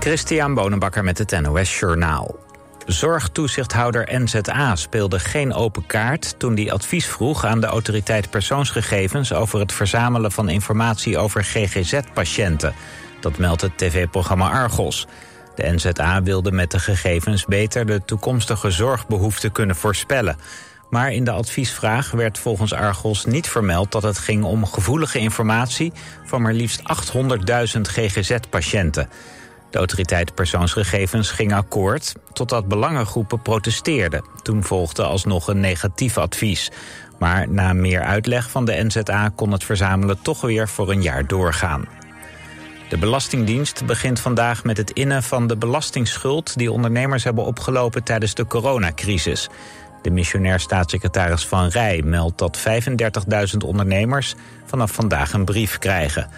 Christian Bonenbakker met het NOS Journaal. Zorgtoezichthouder NZA speelde geen open kaart toen die advies vroeg aan de autoriteit persoonsgegevens over het verzamelen van informatie over GGZ-patiënten. Dat meldt het tv-programma Argos. De NZA wilde met de gegevens beter de toekomstige zorgbehoeften kunnen voorspellen. Maar in de adviesvraag werd volgens Argos niet vermeld dat het ging om gevoelige informatie van maar liefst 800.000 GGZ-patiënten. De autoriteit persoonsgegevens ging akkoord totdat belangengroepen protesteerden. Toen volgde alsnog een negatief advies. Maar na meer uitleg van de NZA kon het verzamelen toch weer voor een jaar doorgaan. De Belastingdienst begint vandaag met het innen van de belastingsschuld... die ondernemers hebben opgelopen tijdens de coronacrisis. De missionair staatssecretaris Van Rij meldt dat 35.000 ondernemers... vanaf vandaag een brief krijgen...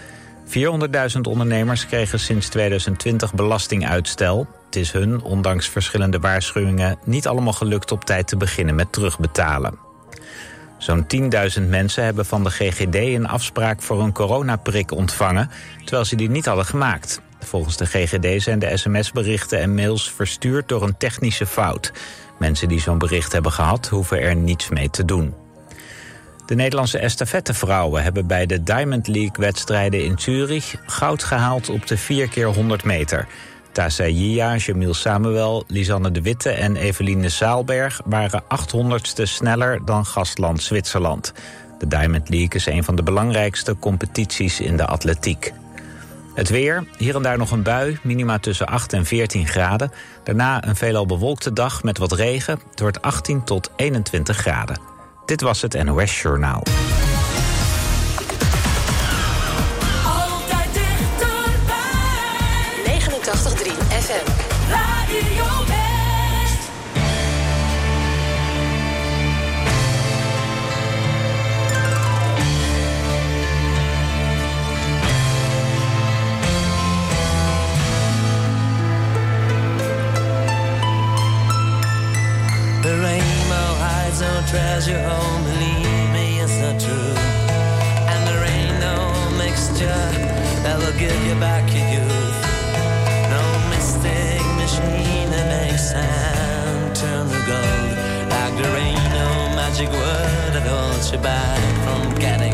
400.000 ondernemers kregen sinds 2020 belastinguitstel. Het is hun, ondanks verschillende waarschuwingen, niet allemaal gelukt op tijd te beginnen met terugbetalen. Zo'n 10.000 mensen hebben van de GGD een afspraak voor een coronaprik ontvangen, terwijl ze die niet hadden gemaakt. Volgens de GGD zijn de sms-berichten en mails verstuurd door een technische fout. Mensen die zo'n bericht hebben gehad, hoeven er niets mee te doen. De Nederlandse estafettevrouwen hebben bij de Diamond League-wedstrijden in Zurich goud gehaald op de 4 keer 100 meter. Tassa Jia, Jamil Samuel, Lisanne de Witte en Eveline Zaalberg waren 800ste sneller dan gastland Zwitserland. De Diamond League is een van de belangrijkste competities in de atletiek. Het weer, hier en daar nog een bui, minima tussen 8 en 14 graden. Daarna een veelal bewolkte dag met wat regen. Het wordt 18 tot 21 graden. Dit was het NOS Journaal. Altijd dichterbij. 89.3 FM. Radio hides no treasure home, believe me, it's not true. And there ain't no mixture that will give you back your youth. No mystic machine that makes sand turn to gold. Like there ain't no magic word that holds you back from getting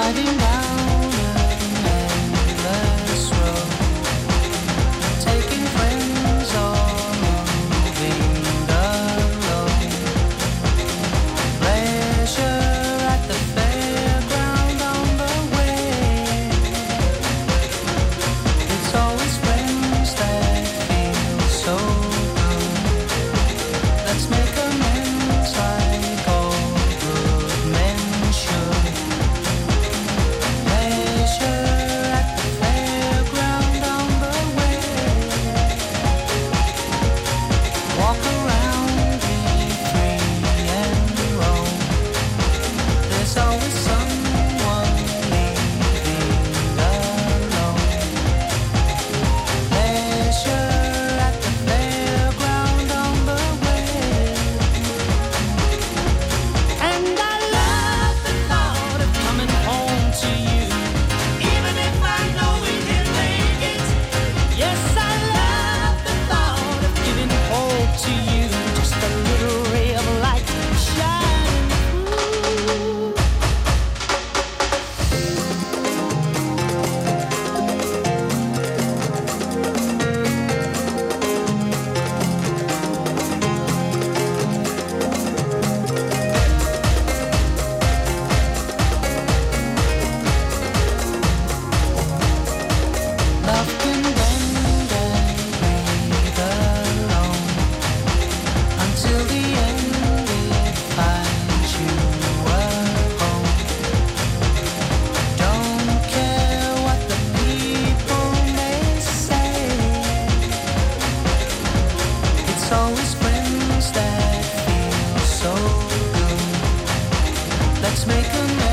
driving round. always friends that feel so good. Let's make a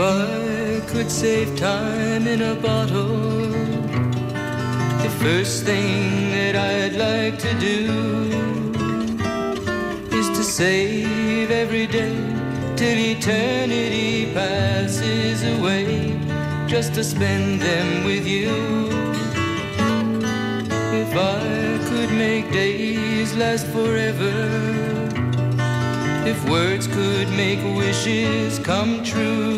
If I could save time in a bottle, the first thing that I'd like to do is to save every day till eternity passes away, just to spend them with you. If I could make days last forever, if words could make wishes come true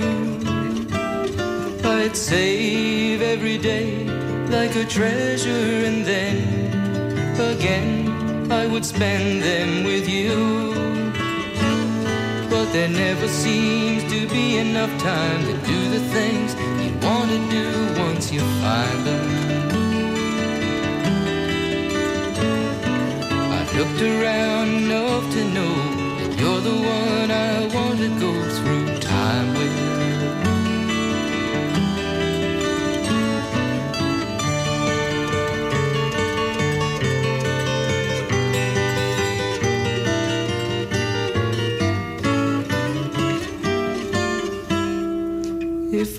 save every day like a treasure and then again I would spend them with you. But there never seems to be enough time to do the things you want to do once you find them. I've looked around enough to know that you're the one I want to go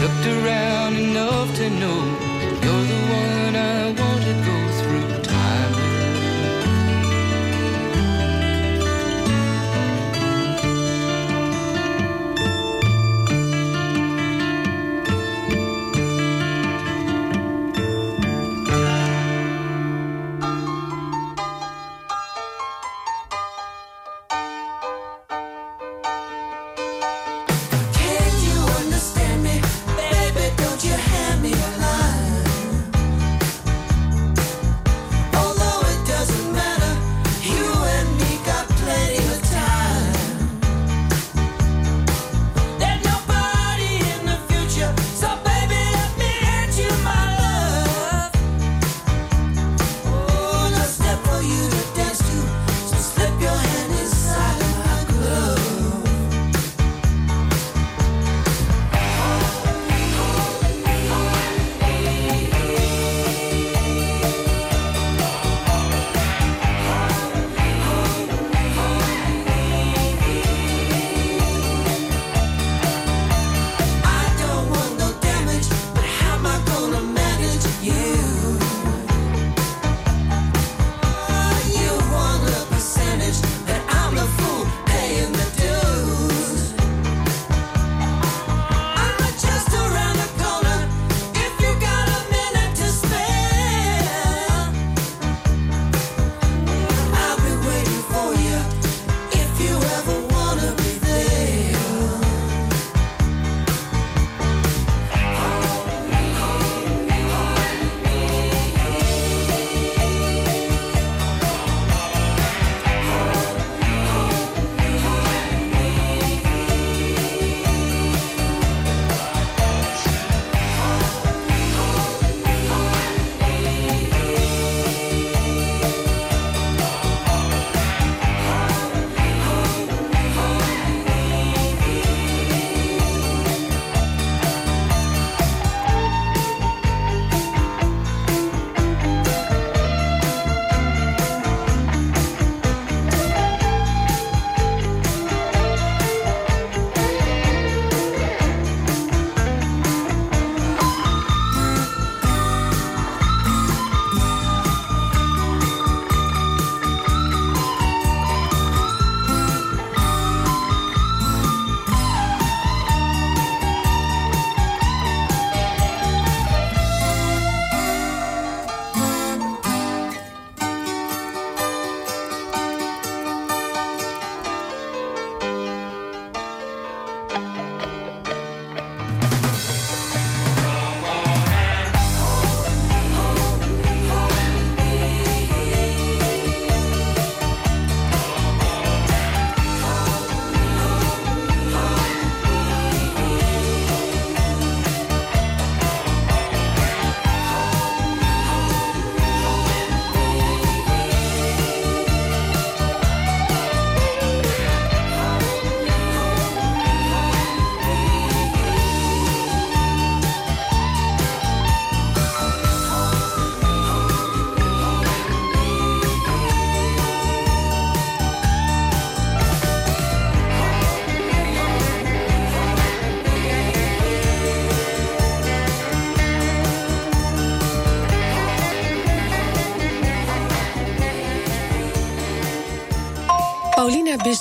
looked around enough to know you're the one I want.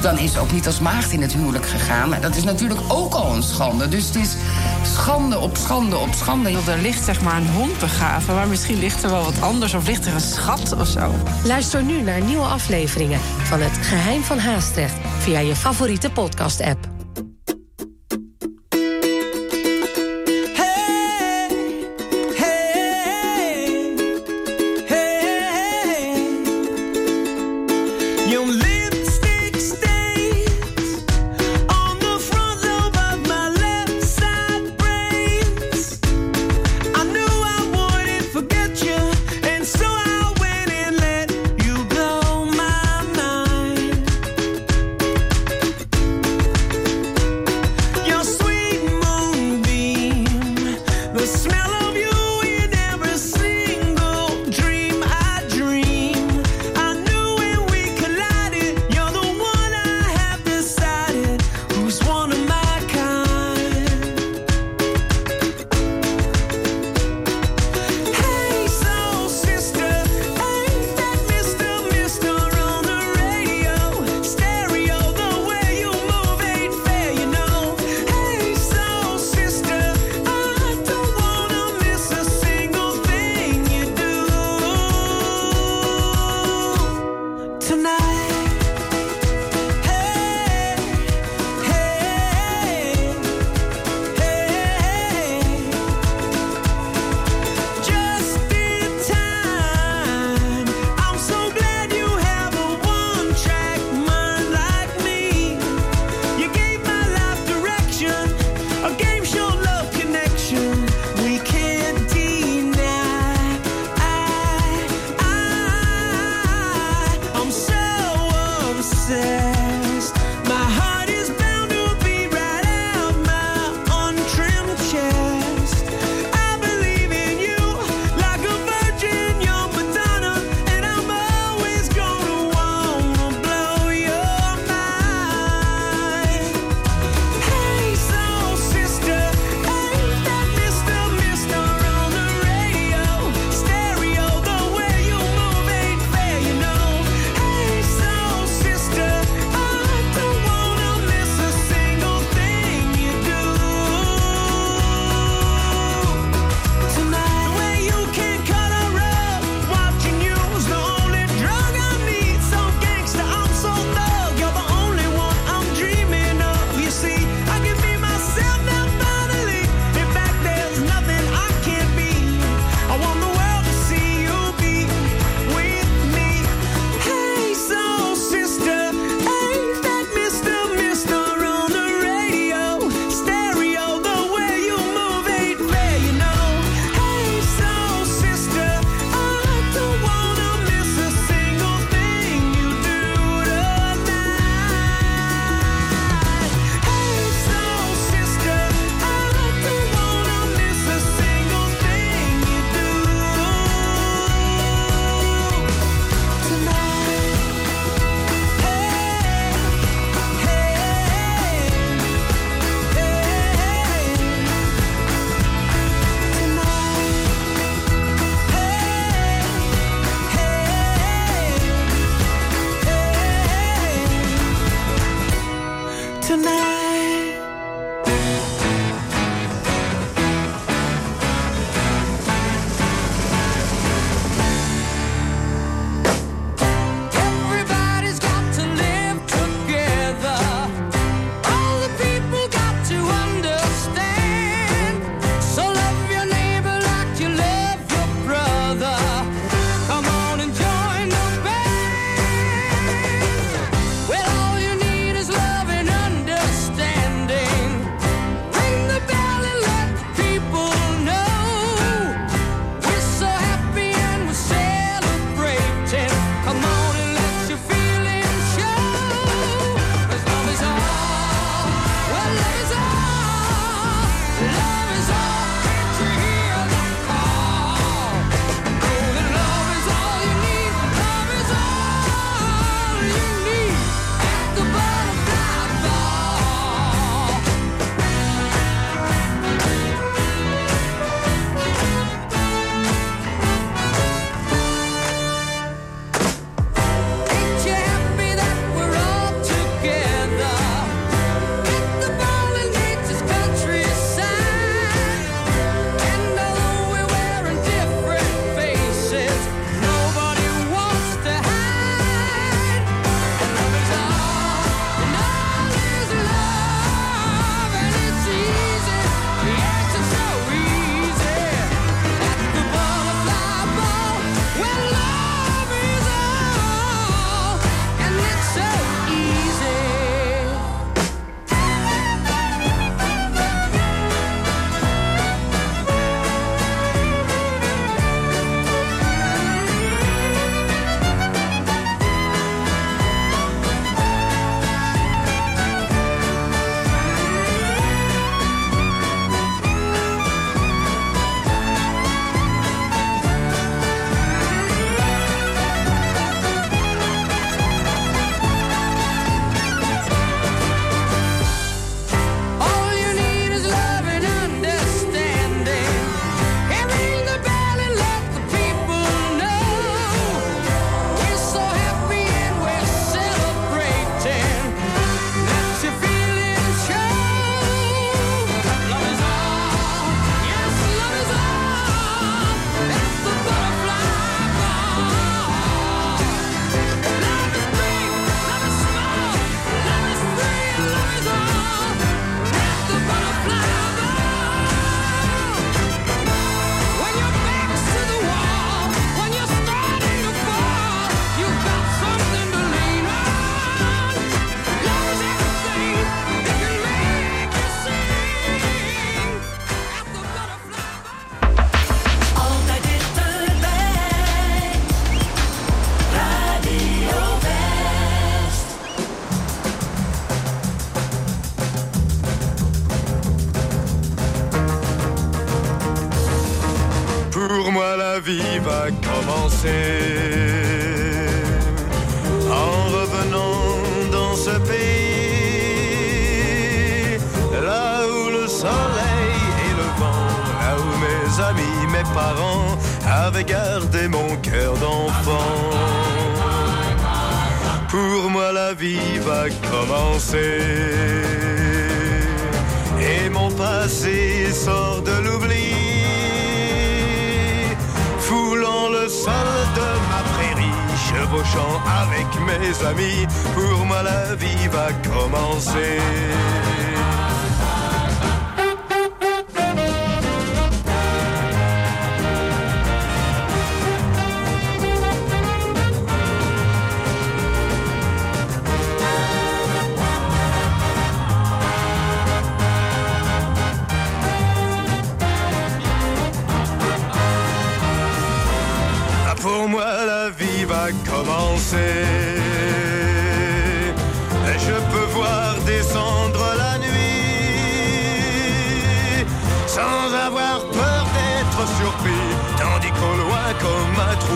dan is ze ook niet als maagd in het huwelijk gegaan. Maar dat is natuurlijk ook al een schande. Dus het is schande op schande op schande. Er ligt zeg maar een hond begraven, maar misschien ligt er wel wat anders... of ligt er een schat of zo. Luister nu naar nieuwe afleveringen van Het Geheim van Haastrecht... via je favoriete podcast-app.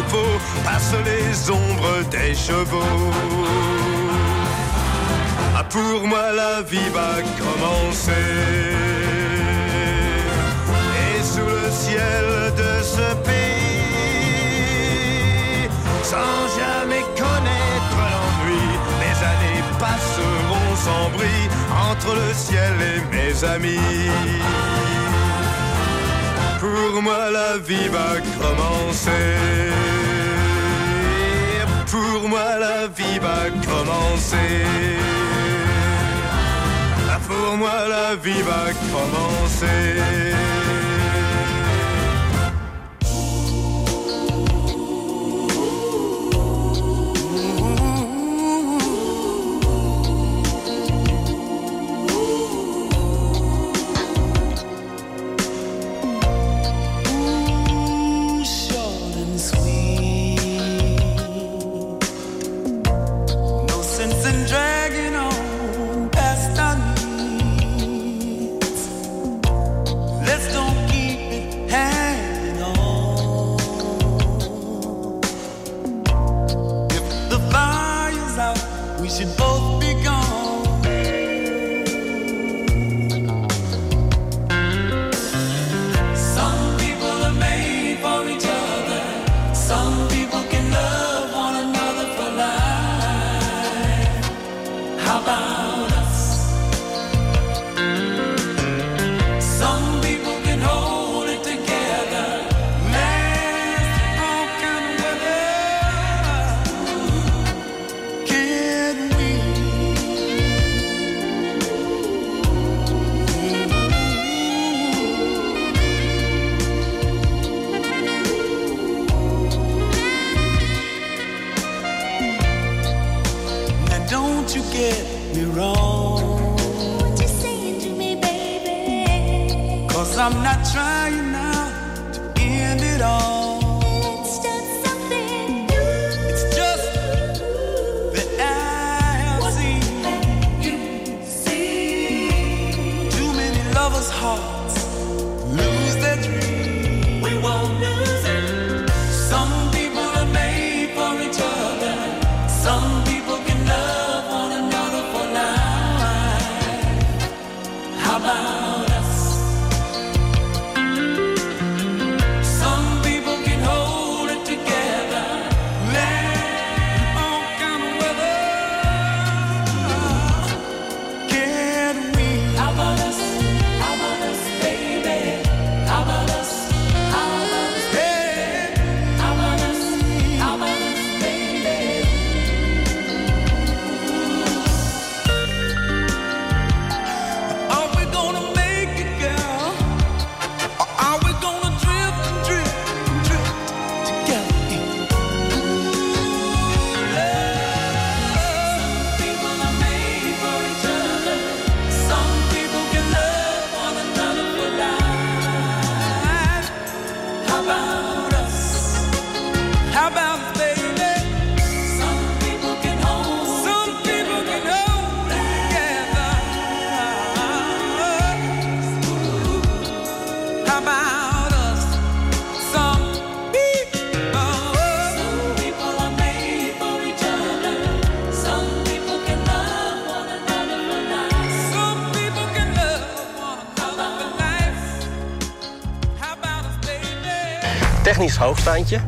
troupeau passent les ombres des chevaux. Ah, pour moi, la vie va commencer. Et sous le ciel de ce pays, sans jamais connaître l'ennui, les années passeront sans bruit entre le ciel et mes amis pour moi la vie va commencer pour moi la vie va commencer. Ah, pour moi la vie va commencer. Technisch hoogstaandje.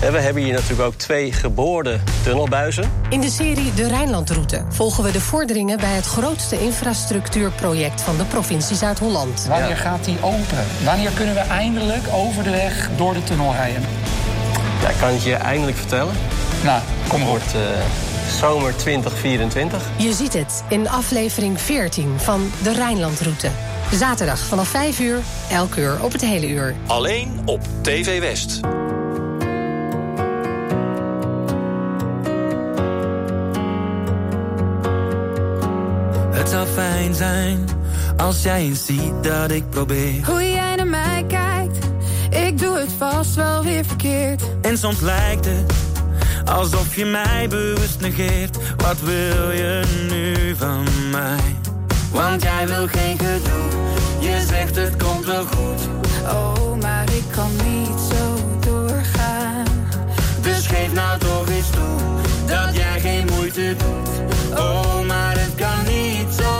En we hebben hier natuurlijk ook twee geboorde tunnelbuizen. In de serie De Rijnlandroute volgen we de vorderingen bij het grootste infrastructuurproject van de provincie Zuid-Holland. Wanneer gaat die open? Wanneer kunnen we eindelijk over de weg door de tunnel rijden? Ja, ik kan het je eindelijk vertellen. Nou, kom maar. Het wordt eh, zomer 2024. Je ziet het in aflevering 14 van De Rijnlandroute. Zaterdag vanaf 5 uur, elk uur op het hele uur. Alleen op TV West. Het zou fijn zijn als jij eens ziet dat ik probeer. Hoe jij naar mij kijkt, ik doe het vast wel weer verkeerd. En soms lijkt het alsof je mij bewust negeert. Wat wil je nu van mij? Want jij wil geen gedoe, je zegt het komt wel goed. Oh, maar ik kan niet zo doorgaan. Dus geef nou toch eens toe dat jij geen moeite doet. Oh, maar het kan niet zo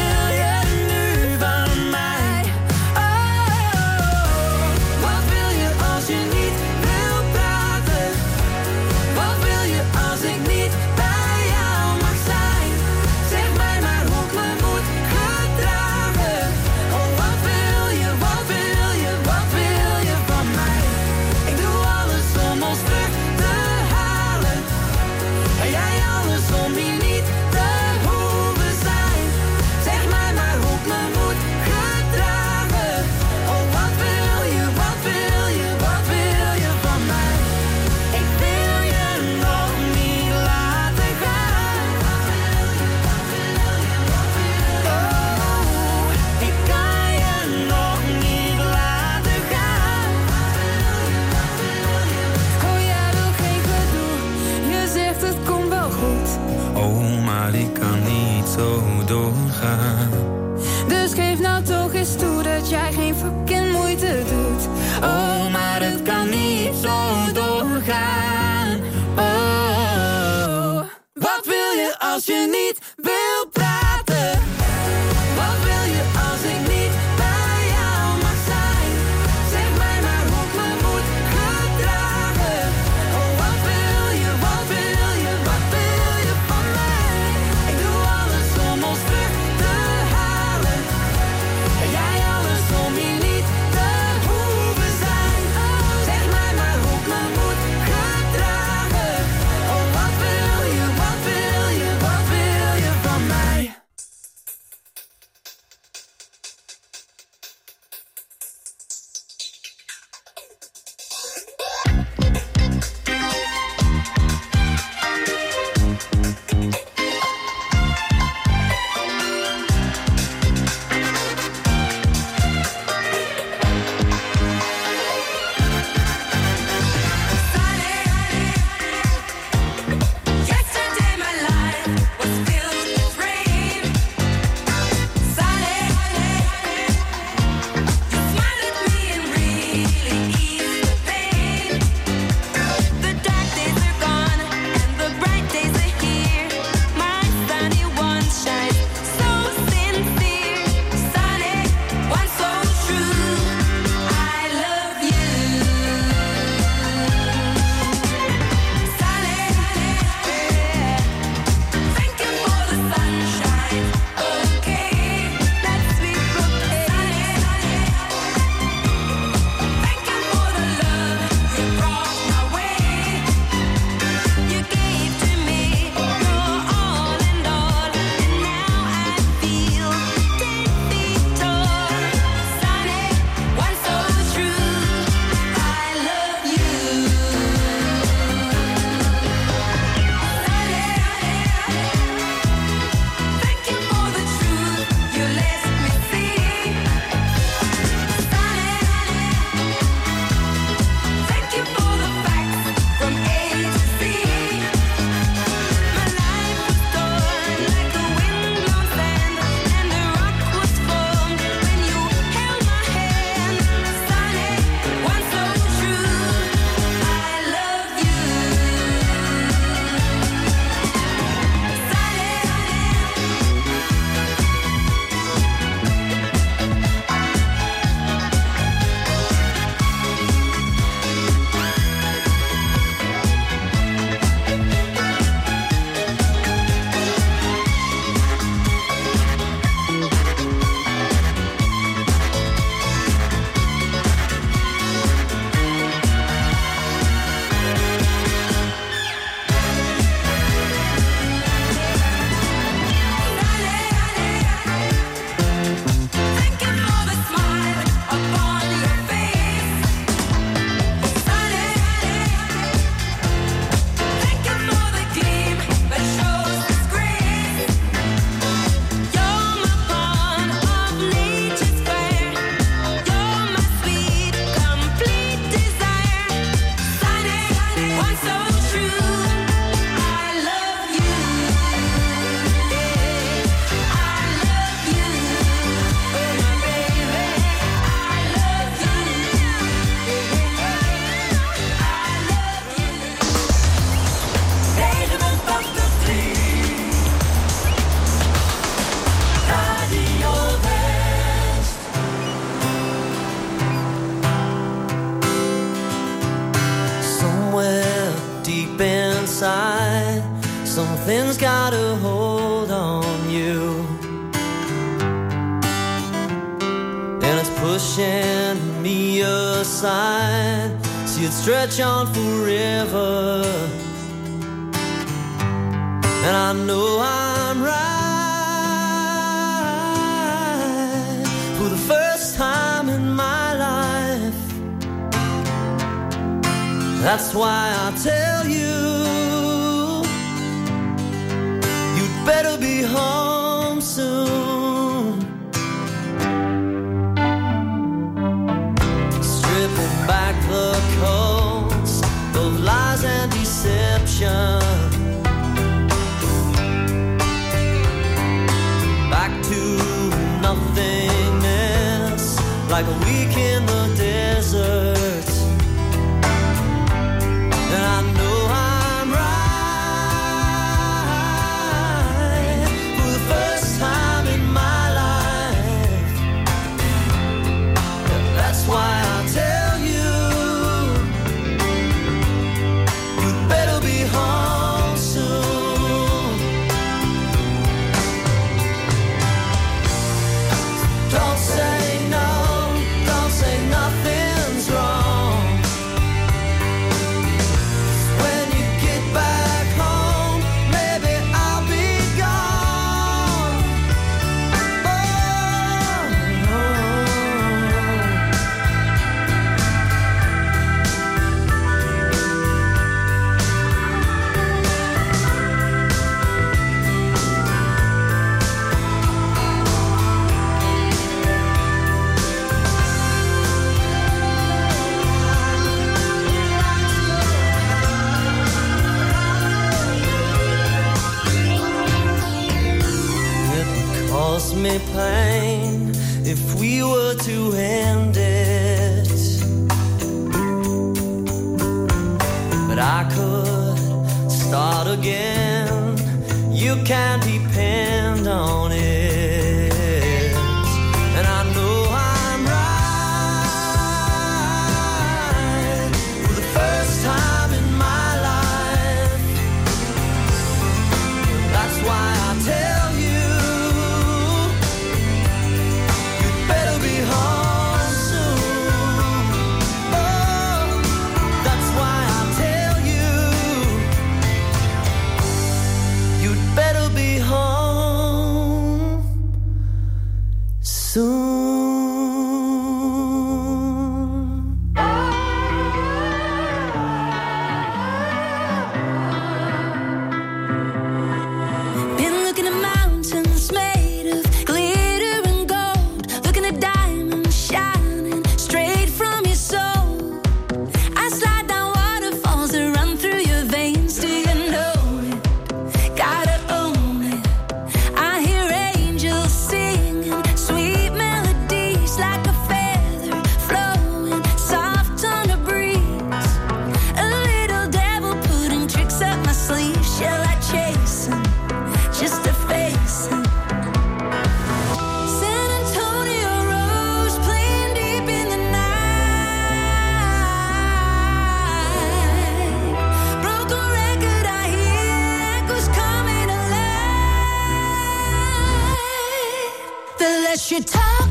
doorgaan. got a hold on you. And it's pushing me aside. See it stretch on forever. And I know I'm right for the first time in my life. That's why I tell you. better be home soon. Stripping back the coats of lies and deception. Back to nothingness, like a to end. you talk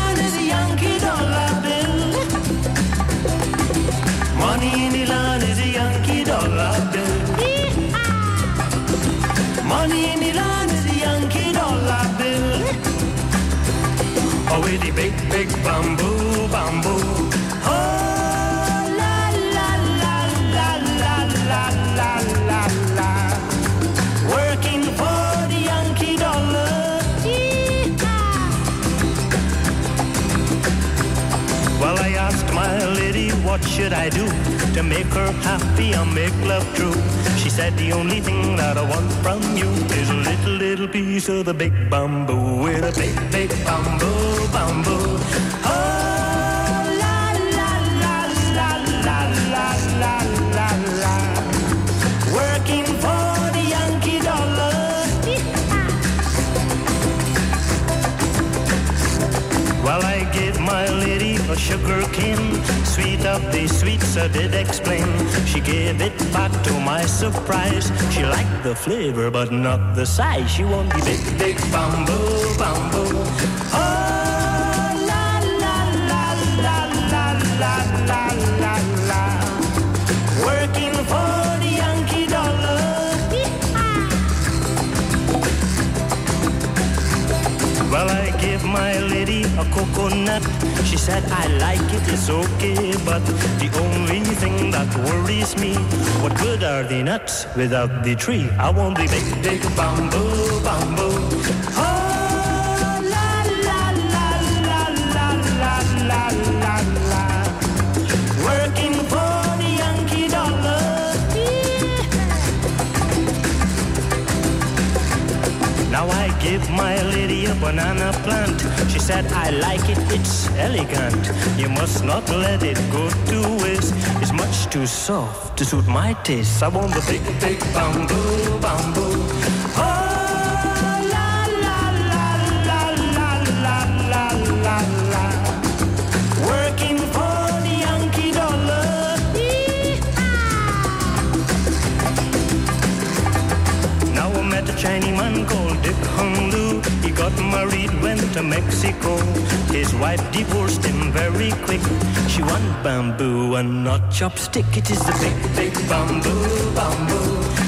Money in the land is a Yankee dollar bill. Money in the land is a Yankee dollar bill. Oh, with the big, big bamboo. Well, I asked my lady, what should I do to make her happy and make love true? She said, the only thing that I want from you is a little, little piece of the big bamboo with a big, big bamboo, bamboo. Oh, sugar cane, sweet of the sweets, I did explain. She gave it back to my surprise. She liked the flavor, but not the size. She wanted the big, big bamboo, bamboo. Oh, la, la, la, la, la, la, la, la, la. Working for the Yankee dollar. Well, I gave my lady a coconut. Said, I like it, it's okay. But the only thing that worries me, what good are the nuts without the tree? I want the big, big bamboo, bamboo. Oh, la, la, la, la, la, la, la, la. Working for the Yankee dollar. Now I give my lady a banana plant. She said, I like it, it's elegant. You must not let it go to waste. It's much too soft to suit my taste. I want the big, big bamboo, bamboo. Met a Chinese man called Dick Hung Lu. He got married, went to Mexico. His wife divorced him very quick. She want bamboo and not chopstick. It is the big, big bamboo, bamboo.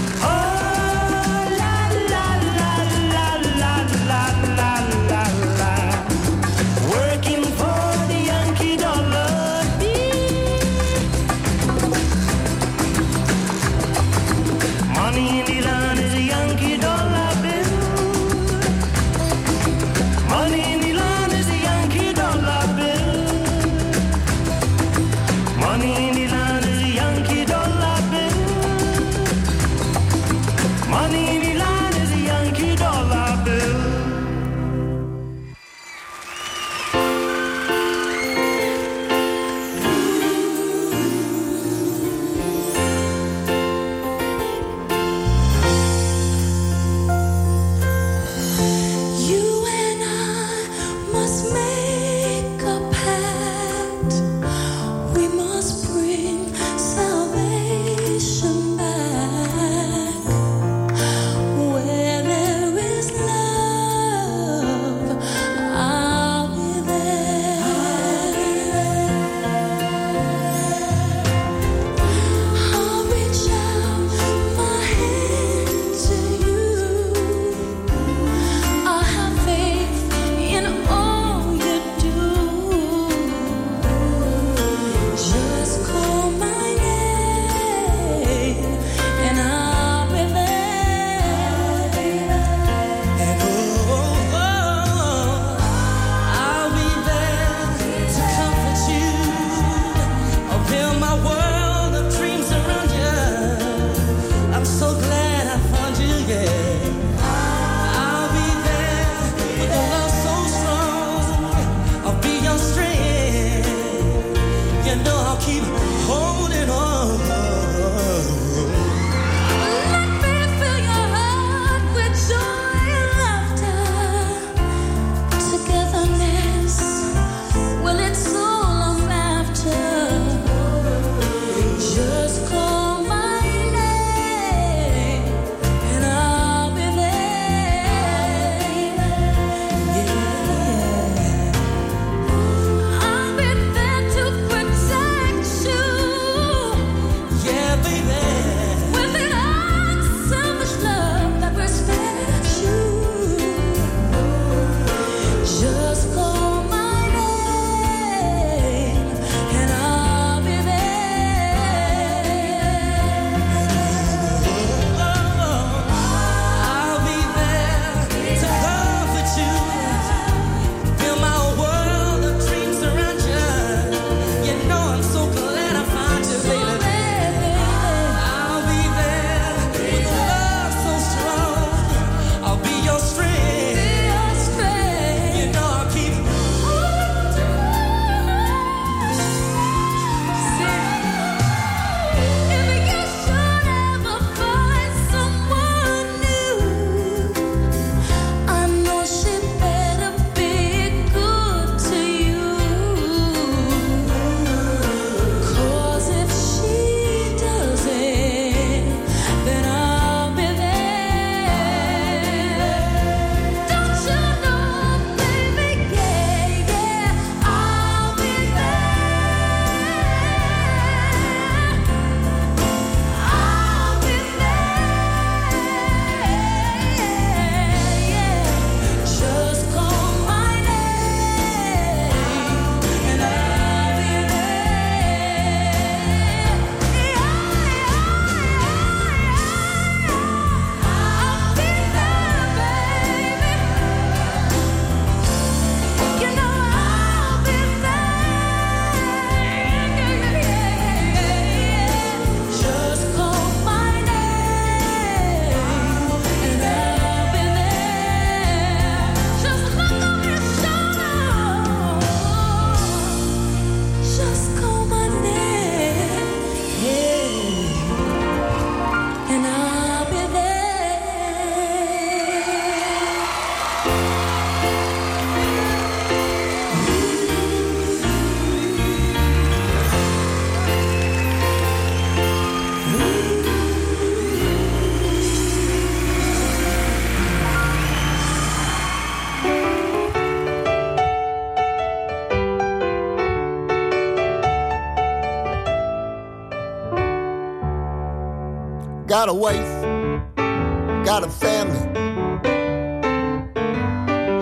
got a wife, got a family.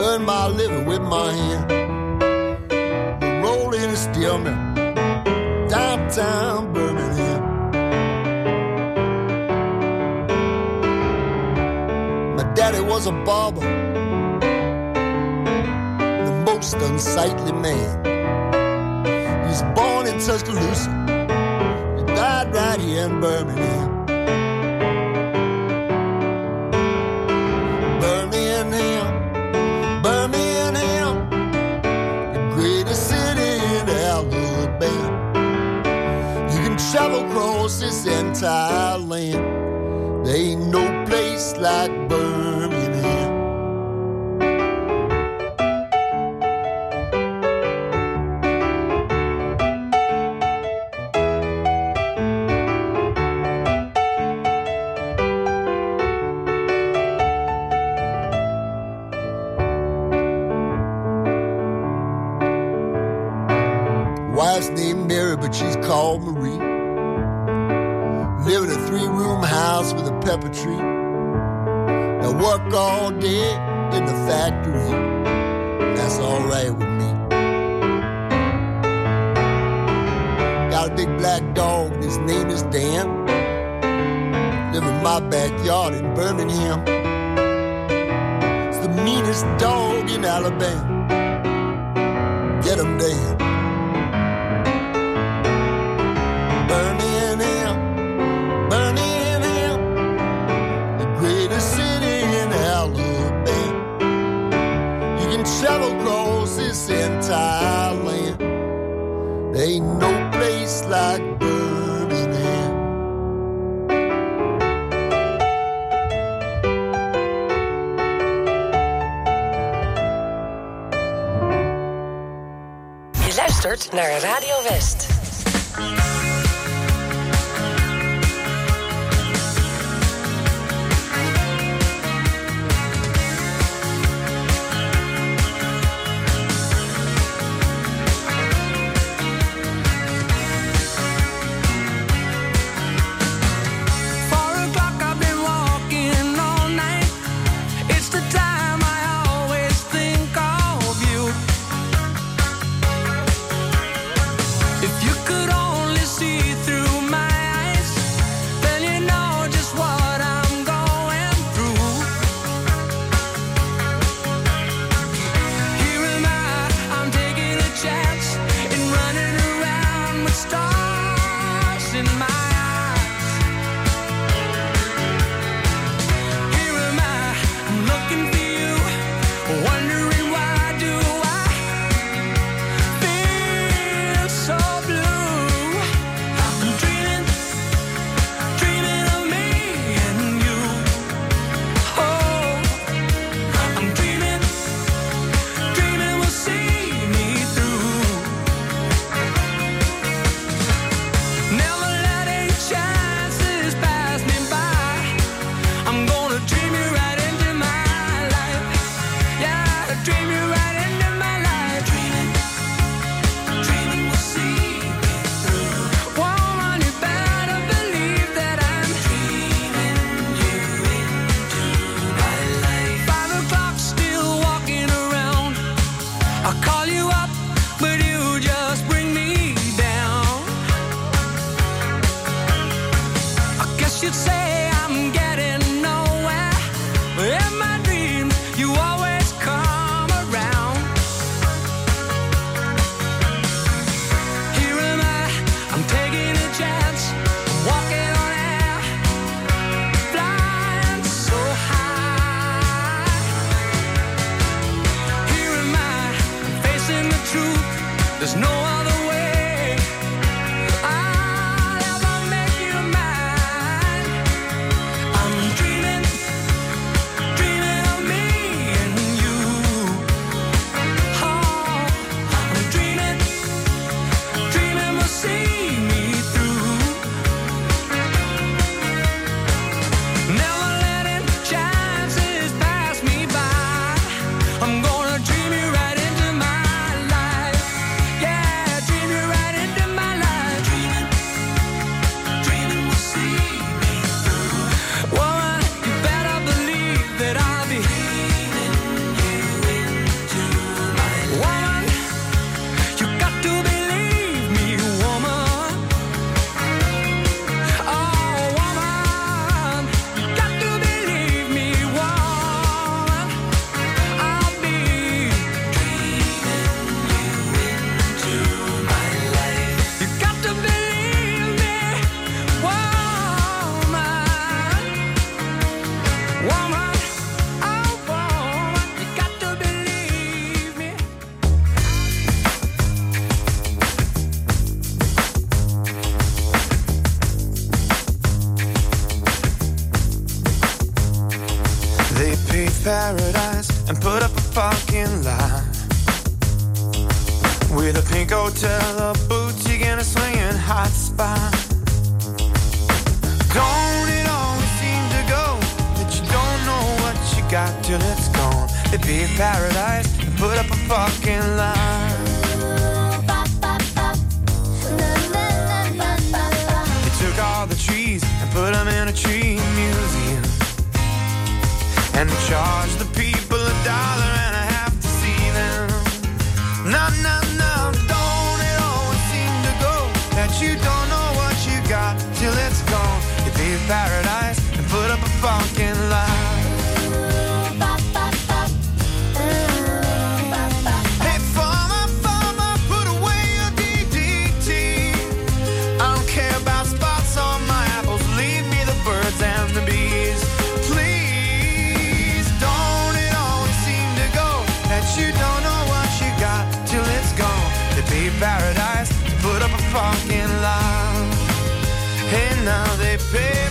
Earn my living with my hand. Rolling in a stillman, downtown Birmingham. My daddy was a barber, the most unsightly man. He was born in Tuscaloosa, he died right here in Birmingham. Thailand. There ain't no place like Burma. Got till it's gone? They pay paradise and put up a fucking line. They took all the trees and put them in a tree museum. And they charged the people a dollar and a half to see them. No, no, no, don't it always seem to go that you don't know what you got till it's gone. They pay paradise now they pay